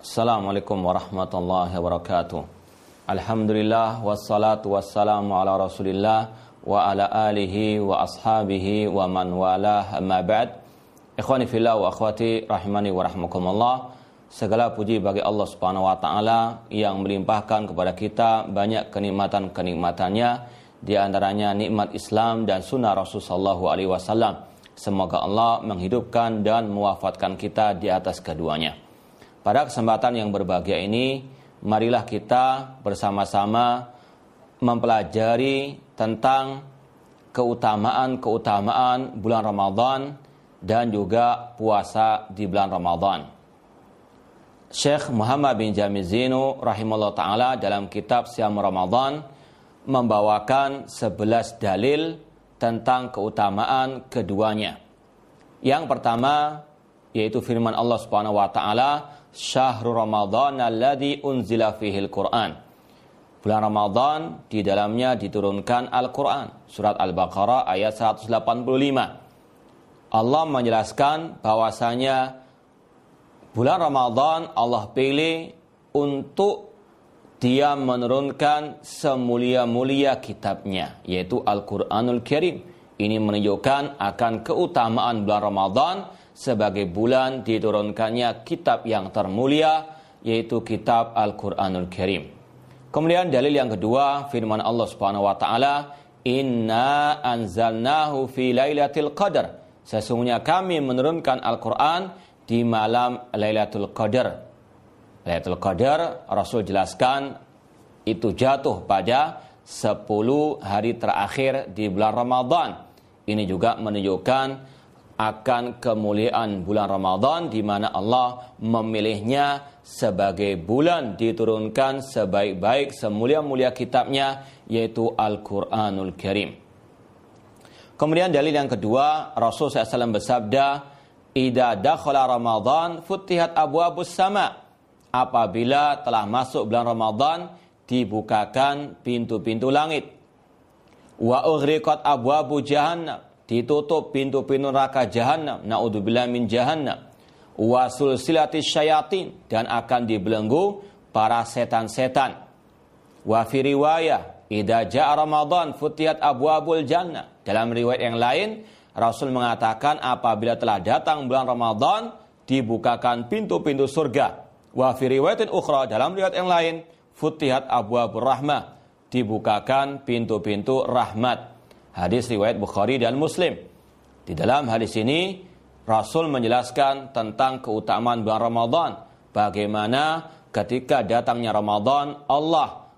Assalamualaikum warahmatullahi wabarakatuh. Alhamdulillah wassalatu wassalamu ala Rasulillah wa ala alihi wa ashabihi wa man walah amma ba'd. Ikhwani fillah wa akhwati rahimani wa rahmakumullah. Segala puji bagi Allah Subhanahu wa taala yang melimpahkan kepada kita banyak kenikmatan-kenikmatannya di antaranya nikmat Islam dan sunnah Rasul sallallahu alaihi wasallam. Semoga Allah menghidupkan dan mewafatkan kita di atas keduanya. Pada kesempatan yang berbahagia ini, marilah kita bersama-sama mempelajari tentang keutamaan-keutamaan bulan Ramadan dan juga puasa di bulan Ramadan. Syekh Muhammad bin Jamil Zinu rahimahullah taala dalam kitab Siam Ramadan membawakan 11 dalil tentang keutamaan keduanya. Yang pertama yaitu firman Allah Subhanahu wa taala syahrul Ramadan alladhi unzila fihil Qur'an. Bulan Ramadan di dalamnya diturunkan Al-Quran. Surat Al-Baqarah ayat 185. Allah menjelaskan bahwasanya bulan Ramadan Allah pilih untuk dia menurunkan semulia-mulia kitabnya yaitu Al-Qur'anul Karim. Ini menunjukkan akan keutamaan bulan Ramadan sebagai bulan diturunkannya kitab yang termulia yaitu kitab Al-Qur'anul Karim. Kemudian dalil yang kedua firman Allah Subhanahu wa taala, "Inna anzalnahu fi lailatul qadar." Sesungguhnya kami menurunkan Al-Qur'an di malam Lailatul Qadar. Lailatul Qadar Rasul jelaskan itu jatuh pada 10 hari terakhir di bulan Ramadan. Ini juga menunjukkan akan kemuliaan bulan Ramadan di mana Allah memilihnya sebagai bulan diturunkan sebaik-baik semulia-mulia kitabnya yaitu Al-Qur'anul Karim. Kemudian dalil yang kedua, Rasul SAW bersabda, "Idza dakhala Ramadan futihat abwabus sama." Apabila telah masuk bulan Ramadan, dibukakan pintu-pintu langit. Wa ughriqat abwabu jahannam ditutup pintu-pintu neraka jahanam naudzubillah min jahannam. Wa sulsilatis syayatin. Dan akan dibelenggu para setan-setan. Wa fi riwayah idza jaa ramadan futihat abwabul jannah. Dalam riwayat yang lain Rasul mengatakan apabila telah datang bulan Ramadan dibukakan pintu-pintu surga. Wa fi riwayatin ukhra dalam riwayat yang lain futihat abwabur rahmah. Dibukakan pintu-pintu rahmat Hadis riwayat Bukhari dan Muslim. Di dalam hadis ini Rasul menjelaskan tentang keutamaan bulan Ramadan. Bagaimana ketika datangnya Ramadan Allah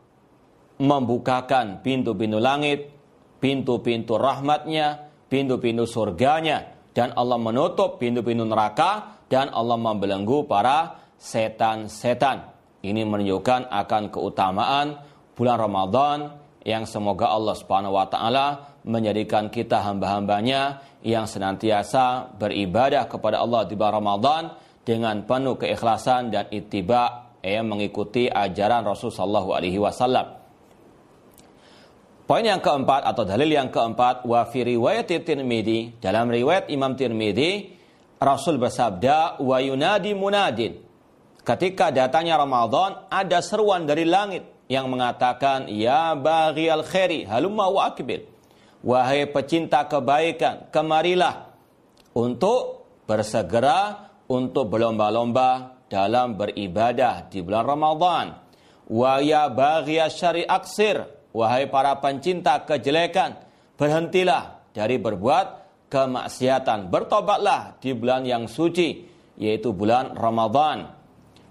membukakan pintu-pintu langit, pintu-pintu rahmatnya, pintu-pintu surganya. Dan Allah menutup pintu-pintu neraka dan Allah membelenggu para setan-setan. Ini menunjukkan akan keutamaan bulan Ramadan yang semoga Allah Subhanahu wa taala menjadikan kita hamba-hambanya yang senantiasa beribadah kepada Allah di bulan Ramadan dengan penuh keikhlasan dan ittiba yang mengikuti ajaran Rasul sallallahu alaihi wasallam. Poin yang keempat atau dalil yang keempat wa fi riwayat Tirmidzi dalam riwayat Imam Tirmidzi Rasul bersabda wa yunadi munadin ketika datangnya Ramadan ada seruan dari langit yang mengatakan ya baghiyal khairi halumma wa akbil Wahai pecinta kebaikan, kemarilah untuk bersegera untuk berlomba-lomba dalam beribadah di bulan Ramadan. Wa ya baghiya syari aksir, wahai para pencinta kejelekan, berhentilah dari berbuat kemaksiatan. Bertobatlah di bulan yang suci, yaitu bulan Ramadan.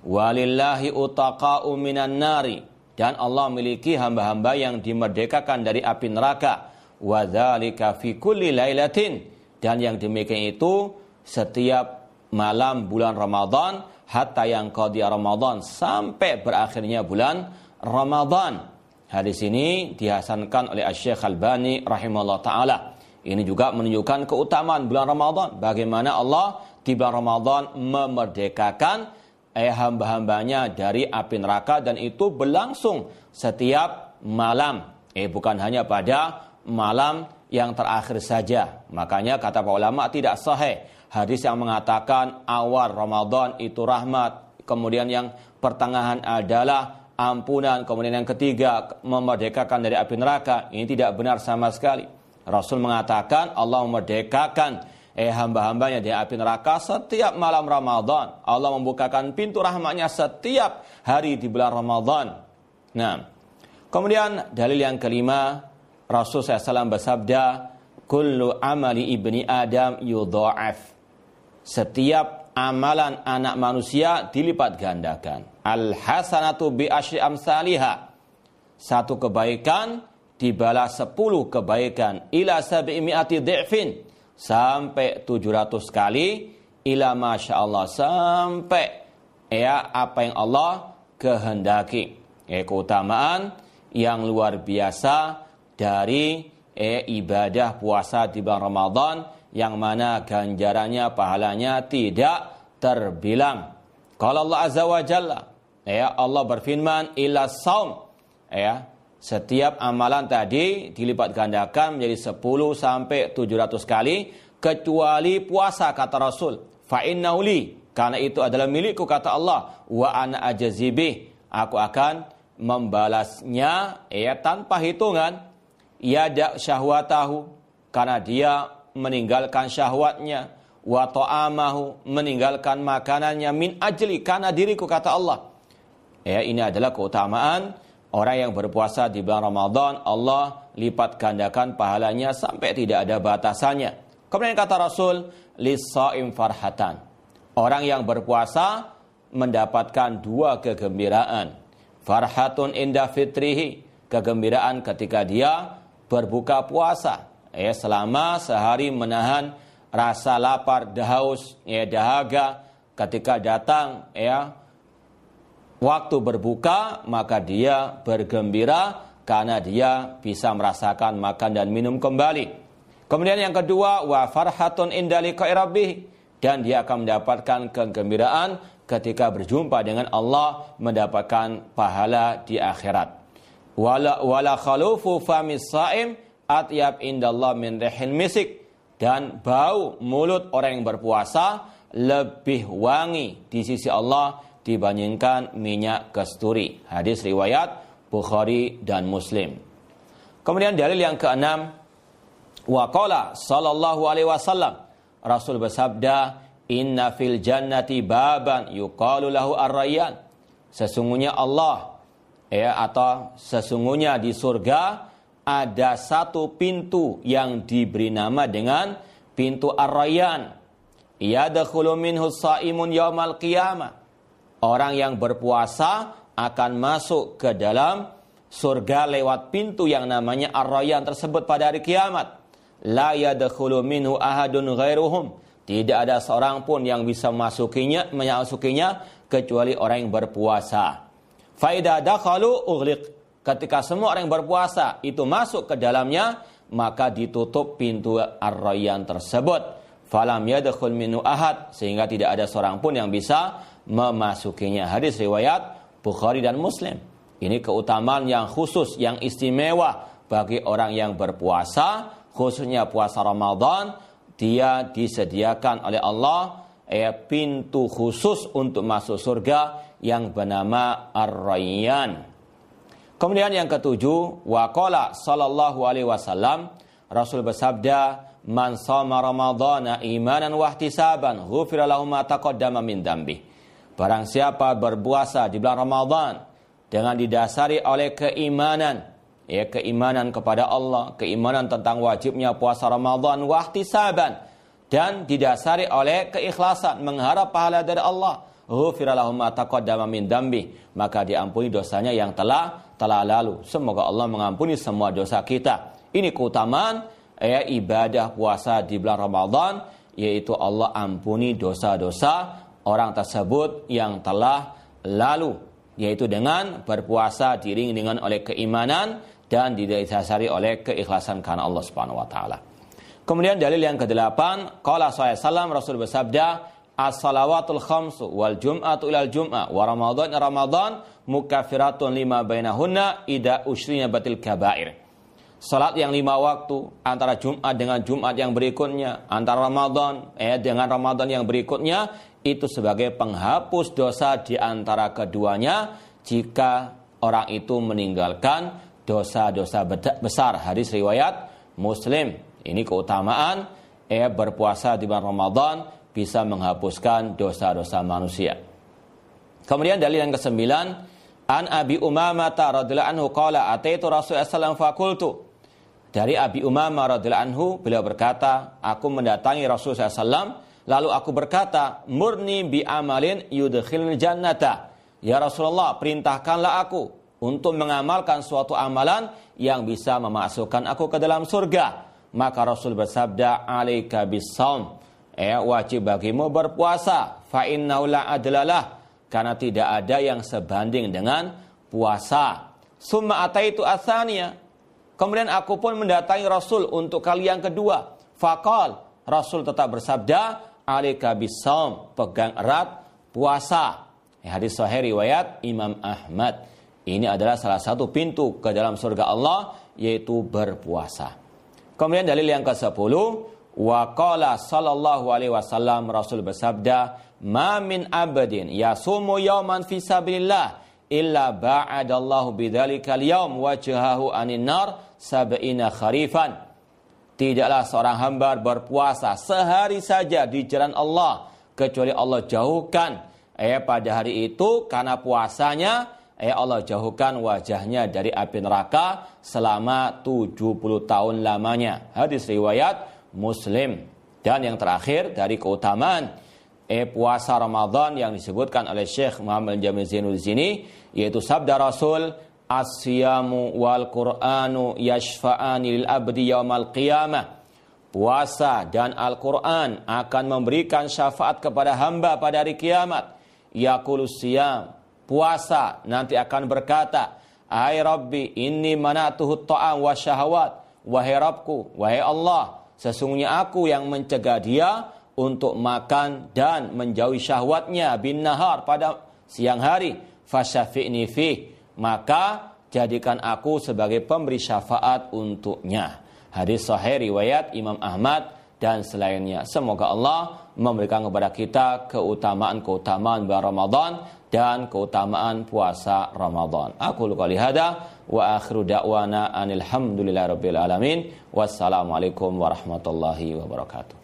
Walillahi utaqa'u minan nari. Dan Allah memiliki hamba-hamba yang dimerdekakan dari api neraka wadzalika fi kulli lailatin dan yang demikian itu setiap malam bulan Ramadan hatta yang qadi Ramadan sampai berakhirnya bulan Ramadan. Hadis ini dihasankan oleh Syekh Al-Bani rahimahullah taala. Ini juga menunjukkan keutamaan bulan Ramadan. Bagaimana Allah di bulan Ramadan memerdekakan eh, hamba-hambanya dari api neraka dan itu berlangsung setiap malam. Eh bukan hanya pada malam yang terakhir saja. Makanya kata para ulama tidak sahih hadis yang mengatakan awal Ramadan itu rahmat, kemudian yang pertengahan adalah ampunan, kemudian yang ketiga memerdekakan dari api neraka. Ini tidak benar sama sekali. Rasul mengatakan Allah memerdekakan eh hamba-hambanya di api neraka setiap malam Ramadan. Allah membukakan pintu rahmatnya setiap hari di bulan Ramadan. Nah, kemudian dalil yang kelima, Rasul SAW bersabda, Kullu amali ibni Adam yudha'af. Setiap amalan anak manusia dilipat gandakan. Al-hasanatu bi asyi amsalihah. Satu kebaikan dibalas sepuluh kebaikan. Ila sabi'imi'ati di'fin sampai 700 kali ila masya Allah sampai ya apa yang Allah kehendaki ya keutamaan yang luar biasa dari eh, ibadah puasa di bulan Ramadan yang mana ganjarannya pahalanya tidak terbilang. Kalau Allah Azza wa Jalla ya Allah berfirman ila saum ya setiap amalan tadi dilipat gandakan menjadi 10 sampai 700 kali kecuali puasa kata Rasul. Fa innauli karena itu adalah milikku kata Allah wa ana ajazibih aku akan membalasnya ya tanpa hitungan ya dak syahwatahu karena dia meninggalkan syahwatnya wa ta'amahu meninggalkan makanannya min ajli karena diriku kata Allah. Ya ini adalah keutamaan Orang yang berpuasa di bulan Ramadan, Allah lipat gandakan pahalanya sampai tidak ada batasannya. Kemudian kata Rasul, lisaim farhatan. Orang yang berpuasa mendapatkan dua kegembiraan. Farhatun indah fitrihi, kegembiraan ketika dia berbuka puasa. Ya, selama sehari menahan rasa lapar, dahaus, ya, dahaga ketika datang ya waktu berbuka maka dia bergembira karena dia bisa merasakan makan dan minum kembali. Kemudian yang kedua wa farhatun indali rabbih dan dia akan mendapatkan kegembiraan ketika berjumpa dengan Allah mendapatkan pahala di akhirat. Wala wala khalufu famis saim atyab indallah min rihil misik dan bau mulut orang yang berpuasa lebih wangi di sisi Allah dibandingkan minyak kasturi. Hadis riwayat Bukhari dan Muslim. Kemudian dalil yang keenam, waqala sallallahu alaihi wasallam Rasul bersabda, "Inna fil jannati baban yuqalu lahu ar-rayyan." Sesungguhnya Allah ya atau sesungguhnya di surga ada satu pintu yang diberi nama dengan pintu ar-rayyan. Yadkhulu minhu saimun yaumal qiyamah orang yang berpuasa akan masuk ke dalam surga lewat pintu yang namanya Ar-Rayyan tersebut pada hari kiamat. La yadkhulu minhu ahadun ghairuhum. Tidak ada seorang pun yang bisa masukinya, memasukinya kecuali orang yang berpuasa. Faida dakhalu ughliq. Ketika semua orang yang berpuasa itu masuk ke dalamnya, maka ditutup pintu Ar-Rayyan tersebut. Falam yadkhul minhu ahad sehingga tidak ada seorang pun yang bisa memasukinya. Hadis riwayat Bukhari dan Muslim. Ini keutamaan yang khusus, yang istimewa bagi orang yang berpuasa, khususnya puasa Ramadan. Dia disediakan oleh Allah eh, pintu khusus untuk masuk surga yang bernama Ar-Rayyan. Kemudian yang ketujuh, waqala sallallahu alaihi wasallam Rasul bersabda, "Man shoma Ramadhana imanan wa ihtisaban, ghufira lahu ma taqaddama min dambi." Barang siapa berpuasa di bulan Ramadan dengan didasari oleh keimanan, ya keimanan kepada Allah, keimanan tentang wajibnya puasa Ramadan wahtisaban dan didasari oleh keikhlasan mengharap pahala dari Allah. Maka diampuni dosanya yang telah telah lalu. Semoga Allah mengampuni semua dosa kita. Ini keutamaan ya ibadah puasa di bulan Ramadan yaitu Allah ampuni dosa-dosa orang tersebut yang telah lalu yaitu dengan berpuasa diiringi dengan oleh keimanan dan didasari oleh keikhlasan karena Allah Subhanahu wa taala. Kemudian dalil yang kedelapan, qala sallallahu Rasul bersabda, as-salawatul khamsu wal jum'atu ilal jum'ah wa ramadhan ramadan mukaffiratun lima bainahunna ida usrina batil kabair. Salat yang lima waktu antara Jumat dengan Jumat yang berikutnya, antara Ramadan eh dengan Ramadan yang berikutnya itu sebagai penghapus dosa di antara keduanya jika orang itu meninggalkan dosa-dosa besar. Hadis riwayat Muslim. Ini keutamaan eh berpuasa di bulan Ramadan bisa menghapuskan dosa-dosa manusia. Kemudian dalil yang kesembilan, an Abi Umamah radhiyallahu anhu qala ataitu Rasulullah sallallahu fakultu dari Abi Umamah radhiyallahu anhu beliau berkata, aku mendatangi Rasulullah SAW lalu aku berkata, murni bi amalin yudkhilni jannata. Ya Rasulullah, perintahkanlah aku untuk mengamalkan suatu amalan yang bisa memasukkan aku ke dalam surga. Maka Rasul bersabda, alaika bisawm. Ya, wajib bagimu berpuasa. Fa innahu la adlalah. Karena tidak ada yang sebanding dengan puasa. Summa ataitu asaniya. Kemudian aku pun mendatangi Rasul untuk kali yang kedua. Fakal, Rasul tetap bersabda, alika bisawm, pegang erat puasa. Hadis sahih riwayat Imam Ahmad. Ini adalah salah satu pintu ke dalam surga Allah yaitu berpuasa. Kemudian dalil yang ke-10, wa qala sallallahu alaihi wasallam Rasul bersabda, "Ma min abadin yasumu yawman fi sabilillah illa ba'adallahu bidzalikal yaum wajhahu nar sab'ina kharifan. Tidaklah seorang hamba berpuasa sehari saja di jalan Allah kecuali Allah jauhkan eh pada hari itu karena puasanya eh Allah jauhkan wajahnya dari api neraka selama 70 tahun lamanya. Hadis riwayat Muslim. Dan yang terakhir dari keutamaan eh puasa Ramadan yang disebutkan oleh Syekh Muhammad Jamil Zainul sini yaitu sabda Rasul Asyamu wal Qur'anu yashfa'ani lil abdi yaumal qiyamah. Puasa dan Al-Quran akan memberikan syafaat kepada hamba pada hari kiamat. Yaqulu siyam. Puasa nanti akan berkata, Hai Rabbi, ini manatuhu ta'am wa syahawat. Wahai Rabbku, wahai Allah, sesungguhnya aku yang mencegah dia untuk makan dan menjauhi syahwatnya bin nahar pada siang hari. Fasyafi'ni fih maka jadikan aku sebagai pemberi syafaat untuknya. Hadis sahih riwayat Imam Ahmad dan selainnya. Semoga Allah memberikan kepada kita keutamaan-keutamaan bulan Ramadan dan keutamaan puasa Ramadan. Aku luka lihada wa akhiru da'wana anil hamdulillahi rabbil alamin. Wassalamualaikum warahmatullahi wabarakatuh.